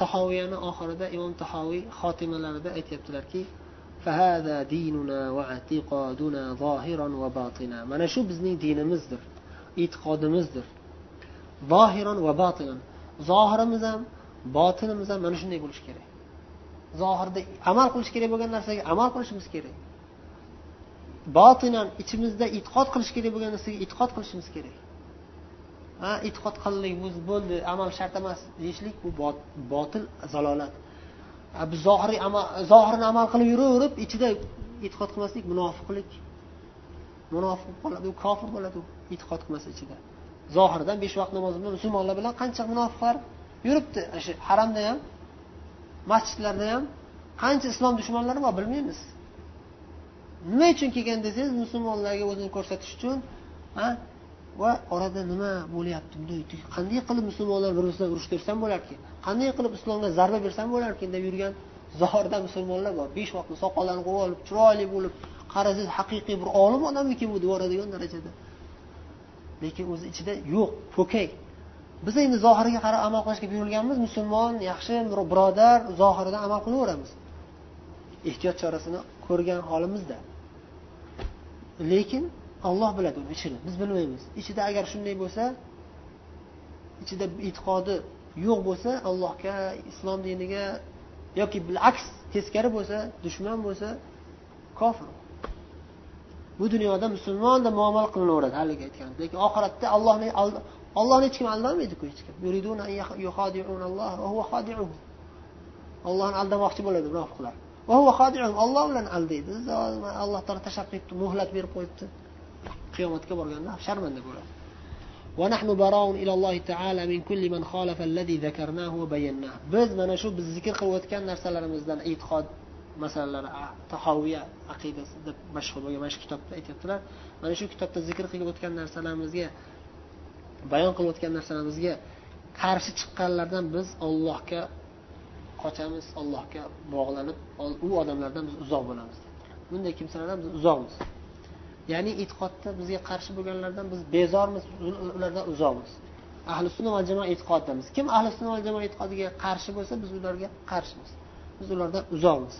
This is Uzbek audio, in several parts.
tahoviyani oxirida imom tahoviy xotimalarida aytyaptilarki mana shu bizning dinimizdir e'tiqodimizdir. Zohiron va botinan zohirimiz ham botinimiz ham mana shunday bo'lishi kerak. Zohirda amal qilish kerak bo'lgan narsaga amal qilishimiz kerak. Botinan ichimizda e'tiqod qilish kerak bo'lgan narsaga e'tiqod qilishimiz kerak. Ha e'tiqod qildik bo'ldi. Amal shart emas. Deyishlik bu botil zalolat. Biz zohiriy amal zohirini amal qilib yuraverib ichida e'tiqod qilmaslik munofiqlik. Munofiq bo'ladi u kofir bo'ladi u e'tiqod qilmasa ichida. Zohirdan besh vaqt namoz bilan musulmonlar bilan qancha munofiqlar yuribdi. Shu haramda ham masjidlarda ham qancha islom dushmanlari bor bilmaymiz. Nima uchun kelgan desangiz musulmonlarga o'zini ko'rsatish uchun va orada nima bo'lyapti bunday qanday qilib musulmonlar bir birisidan urushtirsam bo'larkan qanday qilib islomga zarba bersam bo'larkan deb yurgan zohirda musulmonlar bor? Besh vaqtni soqollarini qo'yib olib chiroyli bo'lib qarasangiz haqiqiy bir olim odammikin bu deb darajada. Lekin o'zi ichida yo'q po'kak biz endi zohiriga qarab amal qilishga buyurilganmiz musulmon yaxshi birodar zohiridan amal qilaveramiz. Ehtiyot chorasini ko'rgan holimizda. Lekin olloh biladi uni ichini. Biz bilmaymiz. Ichida agar shunday bo'lsa ichida e'tiqodi yo'q bo'lsa allohga islom diniga yoki bilaks teskari bo'lsa dushman bo'lsa kofir. Bu dunyoda musulmon muomala qilinaveradi haligi aytgan lekin oxiratda allohni ollohni hech kim aldamaydiku hech kim. Ollohni aldamoqchi bo'ladi munofiqlar. Olloh bilan aldaydi. Alloh taolo tashlab qo'yibdi muhlat berib qo'yibdi. qiyomatga borganda sharmanda bo'ladi biz mana shu biz zikr qilayotgan narsalarimizdan e'tiqod masalalari tahoviya aqidasi deb mashhur bo'lgan mana shu kitobda aytyaptilar. Mana shu kitobda zikr qilib o'tgan narsalarimizga bayon qilib o'tgan narsalarimizga qarshi chiqqanlardan biz ollohga qochamiz ollohga bog'lanib u odamlardan biz uzoq bo'lamiz. Bunday kimsalardan biz uzoqmiz. Ya'ni e'tiqodda bizga qarshi bo'lganlardan biz bezormiz ulardan uzoqmiz. Ahli sunna va jamoa e'tiqodidamiz kim ahli sunna va jamoa e'tiqodiga qarshi bo'lsa biz ularga qarshimiz. Biz ulardan uzoqmiz.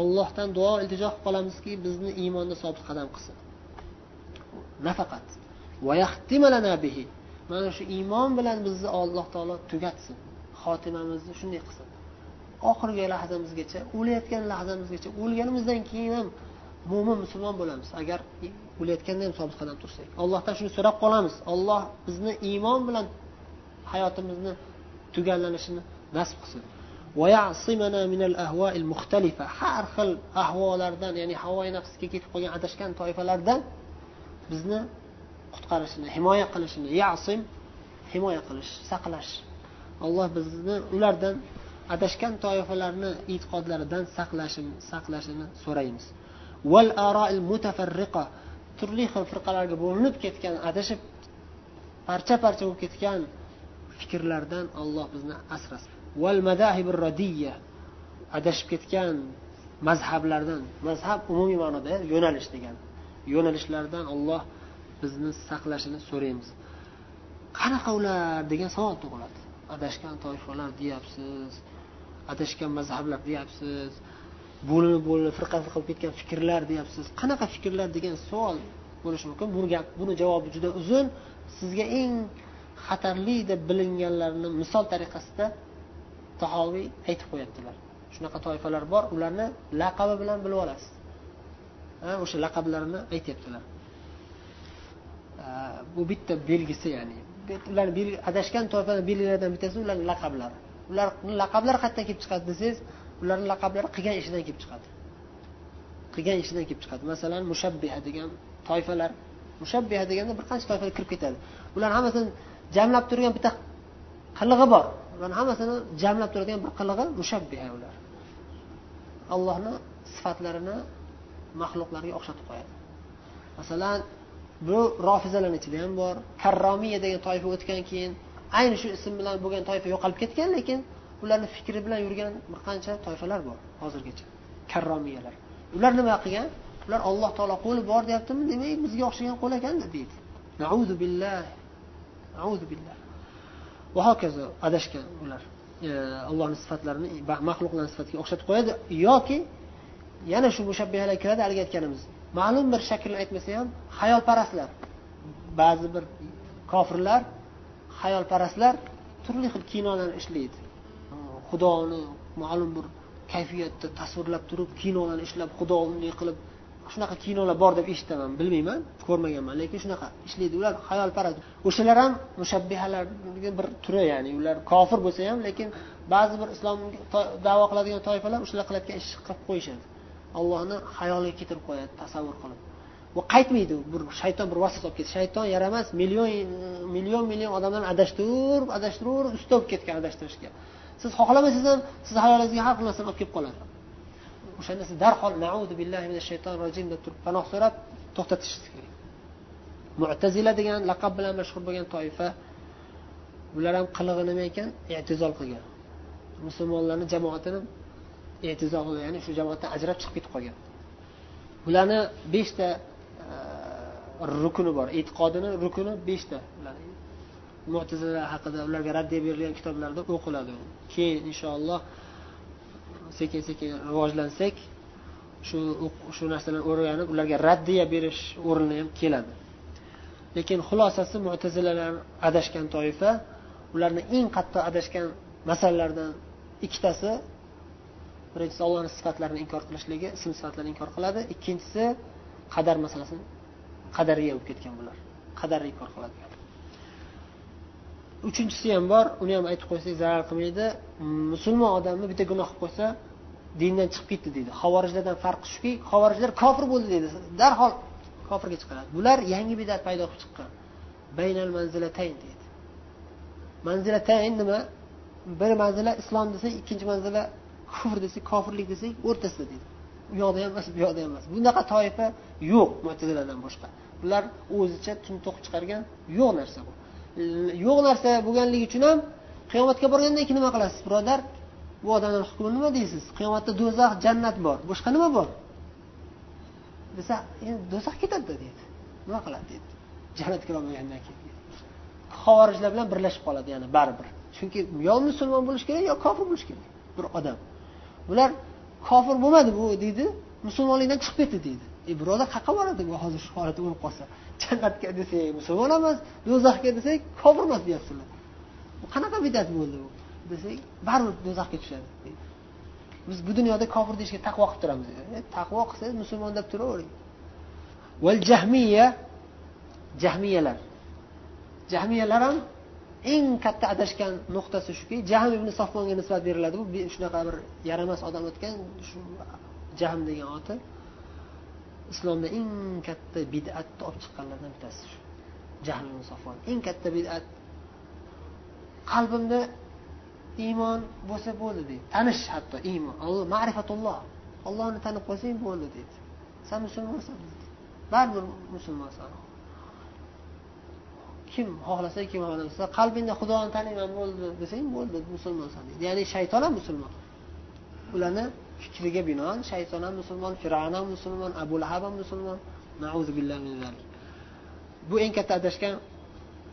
Allohdan duo iltijo qilib qolamizki bizni iymonda sobit qadam qilsin. Nafaqat. Mana shu iymon bilan bizni alloh taolo tugatsin. Xotimamizni shunday qilsin. Oxirgi lahzamizgacha o'layotgan lahzamizgacha o'lganimizdan keyin ham mo'min musulmon bo'lamiz. Agar o'layotganda ham sobit qadam tursak allohdan shuni so'rab qolamiz. Olloh bizni iymon bilan hayotimizni tugallanishini nasib qilsin. Har xil ahvolardan ya'ni havoi nafsga ketib qolgan adashgan toifalardan bizni qutqarishini himoya qilishini yasim himoya qilish saqlash. Alloh bizni ulardan adashgan toifalarni e'tiqodlaridan saqlashini so'raymiz. Val aroil mutafarriqa turli xil firqalarga bo'linib ketgan adashib parcha parcha bo'lib ketgan fikrlardan alloh bizni asrasin. Val madahibir radiya adashib ketgan mazhablardan mazhab umumiy ma'noda yo'nalish degani yo'nalishlardan olloh bizni saqlashini so'raymiz. Qanaqa ular degan savol tug'iladi. Adashgan toifalar deyapsiz adashgan mazhablar deyapsiz bo'linib bo'linib firqa firqa bo'lib ketgan fikrlar deyapsiz. Qanaqa fikrlar degan savol bo'lishi mumkin? Bu gap buni javobi juda uzun. Sizga eng xatarli deb bilinganlarini misol tariqasida tahoviy aytib qo'yaptilar. Shunaqa toifalar bor ularni laqabi bilan bilib olasiz. O'sha laqablarini aytyaptilar. Bu bitta belgisi ya'ni. Ularni adashgan toifani belgilaridan bittasi ularni laqablari. Ular laqablari qayerdan kelib chiqadi desangiz ularni laqablari qilgan ishidan kelib chiqadi. Qilgan ishidan kelib chiqadi. Masalan mushabbiha degan toifalar mushabbiha deganda bir qancha toifalar kirib ketadi. Ular hammasini jamlab turgan bitta qilig'i bor. Ularni hammasini jamlab turadigan bir qilig'i mushabbiha ular. Allohni sifatlarini maxluqlarga o'xshatib qo'yadi. Masalan bu rofizalarni ichida ham bor. Karromiya degan toifa o'tgan keyin ayni shu ism bilan bo'lgan toifa yo'qolib ketgan lekin ularni fikri bilan yurgan bir qancha toifalar bor hozirgacha. Karromiyalar. Ular nima qilgan? Ular alloh taolo qo'li bor deyaptimi? Demak bizga o'xshagan qo'l ekanda deydi. Nauzu billah nauzu billah va hokazo adashgan ular. E, Allohni sifatlarini maxluqlarni sifatiga o'xshatib qo'yadi. Yoki yana shu mushabbihalar kiradi haligi aytganimiz. Ma'lum bir shaklni aytmasa ham hayolparastlar ba'zi bir kofirlar hayolparastlar turli xil kinolarni ishlaydi. Xudoni ma'lum bir kayfiyatda tasvirlab turib kinolarni ishlab xudo unday qilib shunaqa kinolar bor deb eshitaman bilmayman ko'rmaganman lekin shunaqa ishlaydi. Ular hayolparast o'shalar ham mushabbihalarni bir turi ya'ni ular kofir bo'lsa ham lekin ba'zi bir islom davo qiladigan toifalar o'shalar qilayotgan ishni qilib qo'yishadi. Allohni hayoliga keltirib qo'yadi tasavvur qilib. U qaytmaydi bir shayton bir vasvasa olib ketdi. Shayton yaramas million million million odamlarni adashtirib adashtirib usta bo'lib ketgan adashtirishga. Siz xohlamasangiz ham sizni hayolingizga har xil narsani olib kelib qoladi. O'shanda siz darhol naudu billahi minash shaytonir rojim deb turib panoh so'rab to'xtatishingiz kerak. Mu'tazila degan laqab bilan mashhur bo'lgan toifa bular ham qilig'i nima ekan e'tizol qilgan. Musulmonlarni jamoatini e'tizol qilgan ya'ni shu jamoatdan ajrab chiqib ketib qolgan. Bularni beshta rukuni bor. E'tiqodini rukuni beshta. Mo'tazilalar haqida ularga raddiya berilgan kitoblarda o'qiladi. Keyin inshaalloh sekin sekin rivojlansak shu shu narsalarni o'rganib ularga raddiya berish o'rni ham keladi. Lekin xulosasi mo'tazilalar adashgan toifa ularni eng qattiq adashgan masalalardan ikkitasi birinchisi ollohni sifatlarini inkor qilishligi ism sifatlarini inkor qiladi. Ikkinchisi qadar masalasini qadariya bo'lib ketgan bular. Qadariy kor qiladi uchinchisi ham bor uni ham aytib qo'ysak zarar qilmaydi. Musulmon odamni bitta gunoh qilib qo'ysa dindan chiqib ketdi deydi. Havorijlardan farqi shuki havorijlar kofir bo'ldi deydi. Darhol kofirga chiqaradi. Bular yangi bidat paydo qilib chiqqan. Baynal manzilatayn deydi. Manzilatayn nima? Bir manzila islom desak ikkinchi manzila kufr desak kofirlik desak o'rtasida deydi. U yoqda ham emas bu yoqda ham emas. Bunaqa toifa yo'q mo'taziladan boshqa. Bular o'zicha tun chiqargan yo'q narsa bu. Yo'q narsa bo'lganligi uchun ham qiyomatga borgandan keyin nima qilasiz birodar? Bu odamlar hukmi nima deysiz? Qiyomatda do'zax jannat bor. Boshqa nima bor? Desa endi do'zax ketadida deydi. Nima qiladi deydi? Jannatga kirolmagandan keyin. Havorijlar bilan birlashib qoladi yana baribir. Chunki yo musulmon bo'lishi kerak yo kofir bo'lishi kerak? Bir odam. Bular kofir bo'lmadi bu deydi. Musulmonlikdan chiqib ketdi deydi. E birodar qayerqa boradi bu hozir shu holatda o'lib qolsa. Jannatga desak musulmon emas do'zaxga desak kofir emas deyapsizlar. Bu qanaqa bidat bo'ldi bu? Desak baribir do'zaxga tushadi biz bu dunyoda kofir deyishga taqvo qilib turamiz e, taqvo qilsangiz musulmon deb turavering val jahmiya jahmiyalar. Jahmiyalar ham eng katta adashgan nuqtasi shuki jahm ibn sofmonga nisbat beriladi. Bu shunaqa bir yaramas odam o'tgan shu jahm degan oti. Islomda eng katta bid'atni olib chiqqanlardan bittasi shu jahl safon eng katta bid'at qalbimda iymon bo'lsa bo'ldi deydi. Tanish hatto iymon. Ma'rifatulloh. Ollohni tanib qolsang bo'ldi deydi. San musulmonsan baribir musulmonsan. Kim? Xohlasa kim xohlasa qalbingda xudoni taniyman bo'ldi desang bo'ldi musulmonsan deydi ya'ni shayton ham musulmon. Ularni fikriga binoan shayton ham musulmon fir'avn ham musulmon abu lahab ham musulmon. Bu eng katta adashgan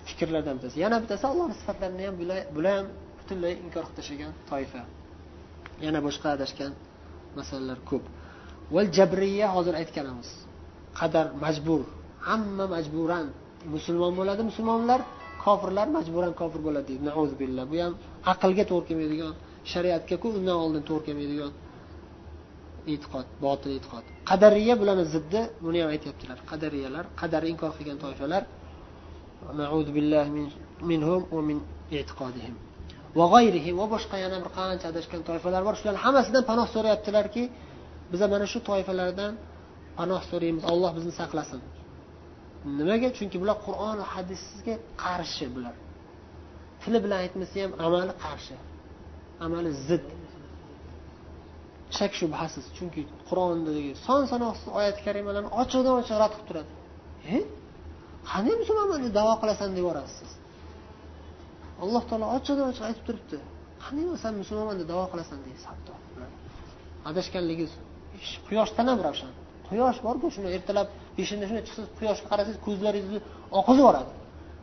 fikrlardan bittasi yana bittasi allohni sifatlarini ham bular ham butunlay inkor qilib tashlagan toifa. Yana boshqa adashgan masalalar ko'p. Val jabriya hozir aytganimiz. Qadar majbur hamma majburan musulmon bo'ladi musulmonlar kofirlar majburan kofir bo'ladi. Deydi bu ham aqlga to'g'ri kelmaydigan shariatgaku undan oldin to'g'ri kelmaydigan e'tiqod botil e'tiqod. Qadariya bularni ziddi buni ham aytyaptilar. Qadariyalar qadarni inkor qilgan toifalar. Minhum va min va g'ayrihi va boshqa yana bir qancha adashgan toifalar bor. Shularni hammasidan panoh so'rayaptilarki biza mana shu toifalardan panoh so'raymiz. Olloh bizni saqlasin. Nimaga? Chunki bular qur'on hadisga qarshi bular. Tili bilan aytmasa ham amali qarshi. Amali zid. Shak shubhasiz chunki qur'ondagi son sanoqsiz oyat karimalarni ochiqdan ochiq rad qilib turadi. E? Qanday musulmonman deb davo qilasan deb yuborasiz siz alloh taolo ochiqdan ochiq aytib turibdi. Qanday san musulmonman deb davo qilasan deysiz hatto adashganligingiz quyoshdan ham ravshan. Quyosh borku shuni ertalab peshinda shunday chiqsangiz quyoshga qarasangiz ko'zlaringizni oqizib yuboradi.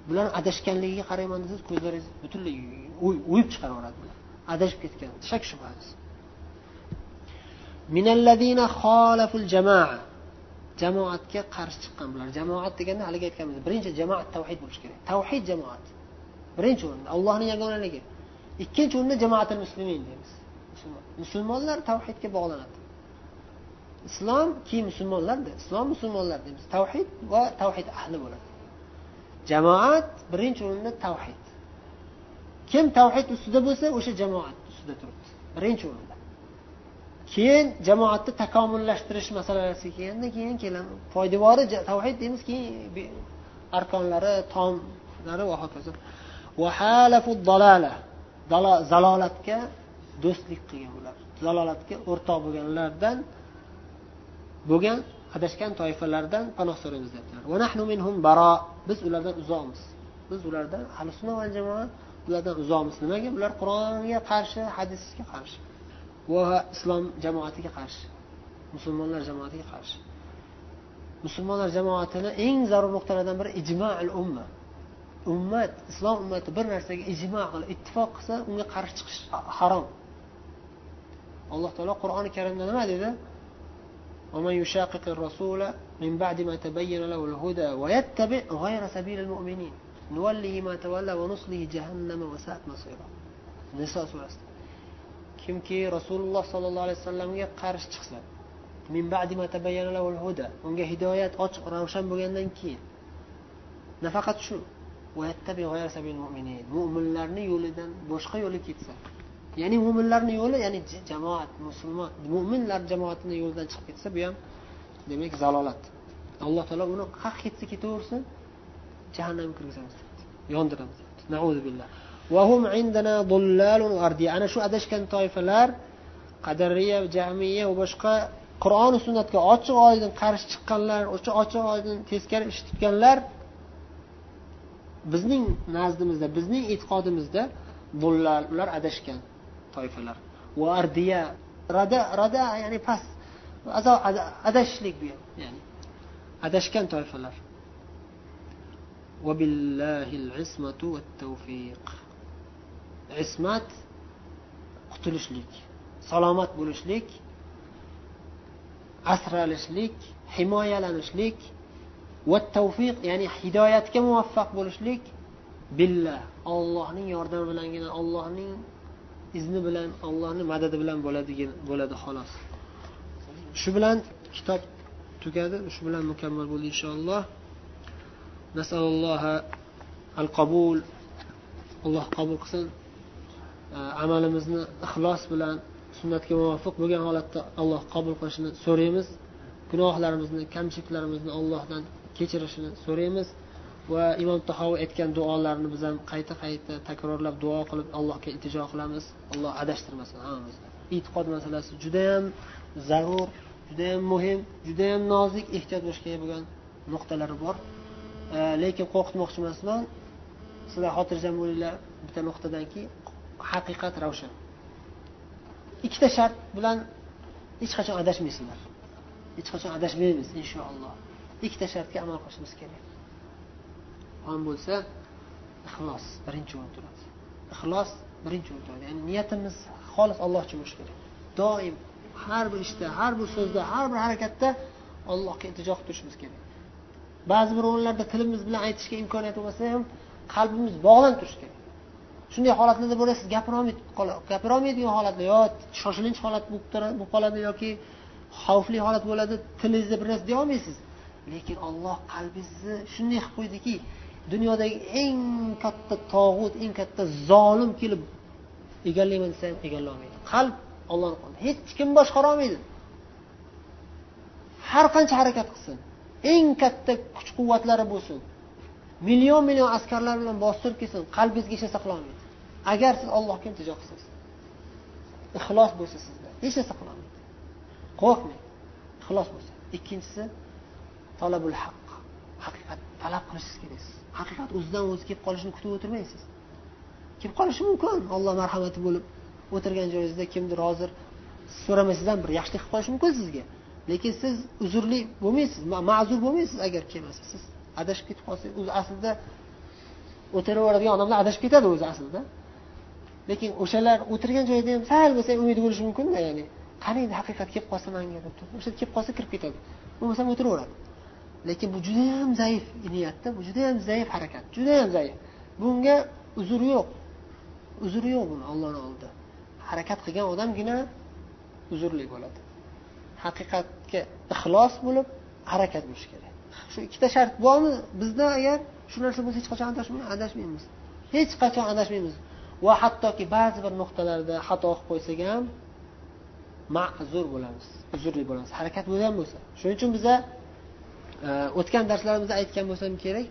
Bularni adashganligiga qarayman desangiz ko'zlaringiz butunlay o'yib chiqarib yuboradi bular. Adashib ketgan shak shubhasiz. Jamoatga qarshi chiqqan bular. Jamoat deganda haligi aytganmiz birinchi jamoat tavhid bo'lishi kerak. Tavhid jamoat. Birinchi o'rinda allohni yagonaligi ikkinchi o'rinda jamoatil muslimin deymiz. Musulmonlar tavhidga bog'lanadi. Islom keyin musulmonlarda islom musulmonlar deymiz. Tavhid va tavhid ahli bo'ladi. Jamoat birinchi o'rinda tavhid. Kim tavhid ustida bo'lsa o'sha jamoat ustida turibdi. Birinchi o'rinda. Keyin jamoatni takomillashtirish masalasiga kelganda keyin kelamiz poydevori tavhid deymiz keyin arkonlari tomlari va hokazo. Zalolatga do'stlik qilgan ular. Zalolatga o'rtoq bo'lganlardan bo'lgan adashgan toifalardan panoh so'raymiz deyaptilar biz ulardan uzoqmiz. Biz ulardan hali sunna va jamoa ulardan uzoqmiz. Nimaga? Ular qur'onga qarshi hadisga qarshi. Va islom jamoatiga qarshi. Musulmonlar jamoatiga qarshi. Musulmonlar jamoatini eng zarur nuqtalaridan biri ijmaul umma. Ummat islom ummati bir narsaga ijmo qilib ittifoq qilsa unga qarshi chiqish harom. Alloh taolo qur'oni karimda nima dedi? ومن يشاقق الرسول من بعد ما تبين له الهدى ويتبع غير سبيل المؤمنين نوله ما تولى ونصله جهنم وساءت مصيرا niso surasida kimki rasululloh sollallohu alayhi vasallamga qarshi chiqsa unga hidoyat ochiq ravshan bo'lgandan keyin nafaqat shu mo'minlarni yo'lidan boshqa yo'lga ketsa ya'ni mo'minlarni yo'li ya'ni jamoat musulmon mo'minlar jamoatini yo'lidan chiqib ketsa bu ham demak zalolat. Alloh taolo uni qaq ketsa ketaversin jahannamga kirgizamiz. Yondiramiz. Ana shu adashgan toifalar qadariya jamiya va boshqa qur'oni sunnatga ochiq oydin qarshi chiqqanlar o'sha ochiq oydin teskari ish tutganlar bizning nazdimizda bizning e'tiqodimizda bullar ular adashgan. Toifalar. Va ardiya rada rada ya'ni past adashishlik bu ya'ni adashgan toifalar. Ismat qutulishlik salomat bo'lishlik asralishlik himoyalanishlik va tavfiq ya'ni hidoyatga muvaffaq bo'lishlik billah ollohning yordami bilangina ollohning izni bilan allohni madadi bilan bo'ladigan bo'ladi xolos. Shu bilan kitob tugadi shu bilan mukammal bo'ldi inshaalloh. Nasallalloha al qabul alloh qabul qilsin. Amalimizni ixlos bilan sunnatga muvofiq bo'lgan holatda alloh qabul qilishini so'raymiz. Gunohlarimizni kamchiliklarimizni allohdan kechirishini so'raymiz. Va imom tahoviy aytgan duolarni biz ham qayta qayta takrorlab duo qilib allohga iltijo qilamiz alloh adashtirmasin hammamizni e'tiqod masalasi judayam zarur judayam muhim judayam nozik ehtiyot bo'lish kerak bo'lgan nuqtalari bor. Lekin qo'rqitmoqchi emasman sizlar xotirjam bo'linglar bitta nuqtadanki haqiqat ravshan. Ikkita shart bilan hech qachon adashmaysizlar. Hech qachon adashmaymiz inshaalloh. Ikkita shartga amal qilishimiz kerak. Ham bo'lsa ixlos birinchi o'rinda turadi. Ixlos birinchi o'rinda turadi. Ya'ni niyatimiz xolis alloh uchun bo'lishi kerak. Doim har bir ishda har bir so'zda har bir harakatda allohga iltijo qilib turishimiz kerak. Ba'zi bir o'rinlarda tilimiz bilan aytishga imkoniyat bo'lmasa ham qalbimiz bog'lanib turishi kerak. Shunday holatlarda bo'ladi siz gapirolmaydigan holatda yo shoshilinch holat bo'lib qoladi yoki xavfli holat bo'ladi tilingizda bir narsa deyolmaysiz lekin olloh qalbingizni shunday qilib qo'ydiki dunyodagi eng katta tog'ut eng katta zolim kelib egallayman desa ham egallolmaydi qalb ollohni qo'lida. Hech kim boshqara olmaydi. Har qancha harakat qilsin. Eng katta kuch quvvatlari bo'lsin. Million million askarlar bilan bostirib kelsin. Qalbingizga hech narsa qilolmaydi agar siz allohga iltijo qilsangiz ixlos bo'lsa sizda hech narsa qilolmaydi. Qo'rqmang ixlos bo'lsa ikkinchisi talabul haq haqiqat talab qilishingiz kerak. Haqiqat o'zidan o'zi kelib qolishini kutib o'tirmaysiz. Kelib qolishi mumkin olloh marhamati bo'lib o'tirgan joyingizda kimdir hozir so'ramaysiz ham bir yaxshilik qilib qolishi mumkin sizga. Lekin siz uzrli bo'lmaysiz ma'zur bo'lmaysiz agar kelmasa. Siz adashib ketib qolsangiz o'zi aslida o'tiraveradigan odamlar adashib ketadi o'zi aslida. Lekin o'shalar o'tirgan joyida ham sal bo'lsa umid bo'lishi mumkinda ya'ni qani endi haqiqat kelib qolsa manga deb o'sha kelib qolsa kirib ketadi. Bo'lmasam o'tiraveradi. Lekin bu judayam zaif niyatda bu judayam zaif harakat judayam zaif. Bunga uzr yo'q. Uzri yo'q buni ollohni oldida. Harakat qilgan odamgina uzrli bo'ladi. Haqiqatga ixlos bo'lib harakat bo'lishi kerak. Shu ikkita shart bormi? Bizda agar shu narsa bo'lsa hech qachon adashmaymiz hech qachon adashmaymiz va hattoki ba'zi bir nuqtalarda xato qilib qo'ysak ham ma'zur bo'lamiz uzrli bo'lamiz. Harakat bo'lgan bo'lsa. Shuning uchun biza o'tgan darslarimizda aytgan bo'lsam kerak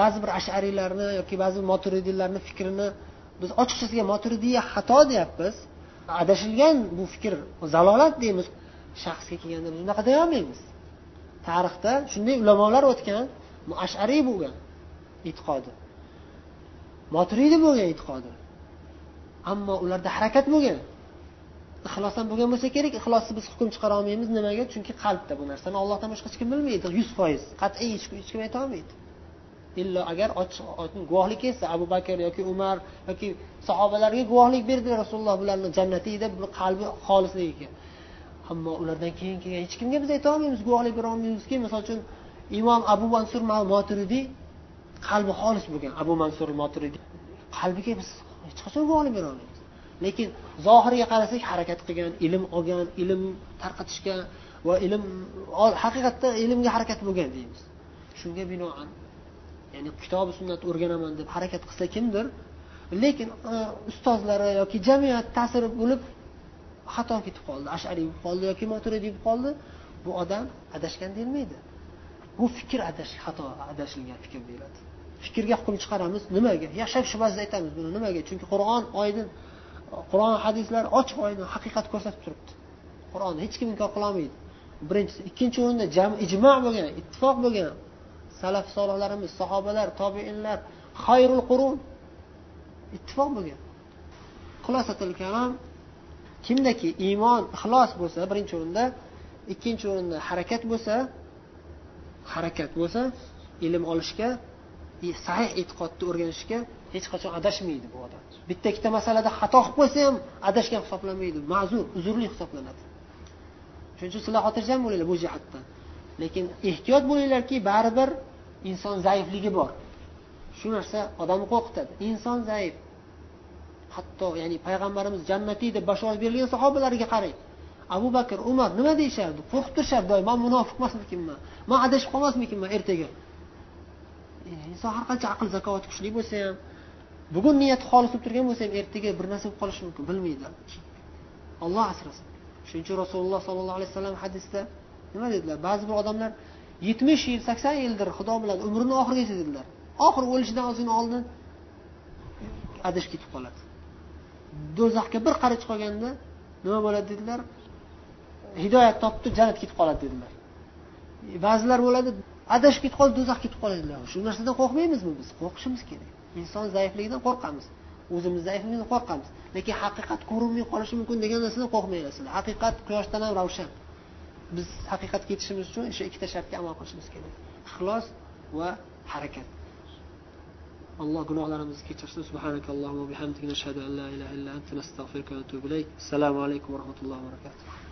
ba'zi bir ashariylarni yoki ba'zi moturidiylarni fikrini biz ochiqchasiga moturidiya xato deyapmiz. Adashilgan bu fikr zalolat deymiz shaxsga kelganda biz unaqa deyolmaymiz tarixda shunday ulamolar o'tgan ashariy bo'lgan e'tiqodi. Moturidiy bo'lgan e'tiqodi. Ammo ularda harakat bo'lgan. Ixlos ham bo'lgan bo'lsa kerak ixlossiz biz hukm chiqara olmaymiz nimaga? Chunki qalbda bu narsani ollohdan boshqa hech kim bilmaydi. Yuz foiz. Qat'iy hech kim ayta olmaydi. Illo agar ochiq guvohlik kelsa abu bakr yoki umar yoki sahobalarga guvohlik berdilar rasululloh bularni jannatiy deb qalbi xolisligiga ammo ulardan keyin kelgan hech kimga biz ayta olmaymiz guvohlik bera olmaymizki misol uchun imom abu mansur moturidiy qalbi xolis bo'lgan. Abu mansur moturidiy qalbiga biz hech qachon guvohlik bera olmaymiz. Lekin zohiriga qarasak harakat qilgan ilm olgan ilm tarqatishga va ilm haqiqatda ilmga harakat bo'lgan deymiz. Shunga binoan ya'ni kitobi sunnat o'rganaman deb harakat qilsa kimdir lekin e, ustozlari yoki jamiyat ta'siri bo'lib xato ketib qoldi ashariy bo'lib qoldi yoki maturidiy bo'lib qoldi bu odam adashgan deyilmaydi. Bu fikr adash xato adashilgan fikr deyiladi. Fikrga hukm chiqaramiz nimaga? Ya shak shubhasiz aytamiz buni nimaga? Chunki qur'on oydin qur'on hadislar ochiq oydin haqiqat ko'rsatib turibdi. Qur'onni hech kim inkor qilolmaydi. Birinchisi ikkinchi o'rinda ijmo bo'lgan ittifoq bo'lgan salaf solihlarimiz sahobalar tobeinlar xayrul qurun ittifoq bo'lgan. Xulosatil kalom kimdaki iymon ixlos bo'lsa birinchi o'rinda ikkinchi o'rinda harakat bo'lsa harakat bo'lsa ilm olishga sahih e'tiqodni o'rganishga hech qachon adashmaydi bu odam. Bitta ikkita masalada xato qilib qo'ysa ham adashgan hisoblanmaydi. Ma'zur uzrli hisoblanadi. Shuning uchun sizlar xotirjam bo'linglar bu jihatdan. Lekin ehtiyot bo'linglarki baribir inson zaifligi bor. Shu narsa odamni qo'rqitadi. Inson zaif. Hatto ya'ni payg'ambarimiz jannatiy deb bashorat berilgan sahobalarga qarang. Abu bakr umar nima deyishardi? Qo'rqib turishardi doim man munofiq emasmikinman man? Adashib qolmasmikinman ertaga? E, inson har qancha aql zakovat kuchli bo'lsa ham bugun niyati xolis bo'lib turgan bo'lsa ham ertaga bir narsa bo'lib qolishi mumkin bilmaydi. Olloh asrasin. Shuning uchun rasululloh sollallohu alayhi vasallam hadisda nima dedilar? Ba'zi bir odamlar yetmish yil sakson yildir xudo bilan umrini oxirigacha dedilar oxiri o'lishidan ozgina oldin adashib ketib qoladi. Do'zaxga bir qarich qolganda nima bo'ladi dedilar? Hidoyat topdi jannatga ketib qoladi dedilar. Ba'zilar bo'ladi adashib ketib qoldi do'zaxga ketib qoladi dedilar shu narsadan qo'rqmaymizmi biz? Qo'rqishimiz kerak. Inson zaifligidan qo'rqamiz. O'zimiz zaifligimizdan qo'rqamiz. Lekin haqiqat ko'rinmay qolishi mumkin degan narsadan qo'rqmanglar haqiqat quyoshdan ham ravshan. Biz haqiqatga yetishimiz uchun o'sha ikkita shartga amal qilishimiz kerak. Ixlos va harakat. Alloh gunohlarimizni kechirsin. Subhanakallohumma bihamdika nashhadu an la ilaha illa anta nastag'firuka va natubu ilayk. Assalomu alaykum va rahmatullohi va barakatuh.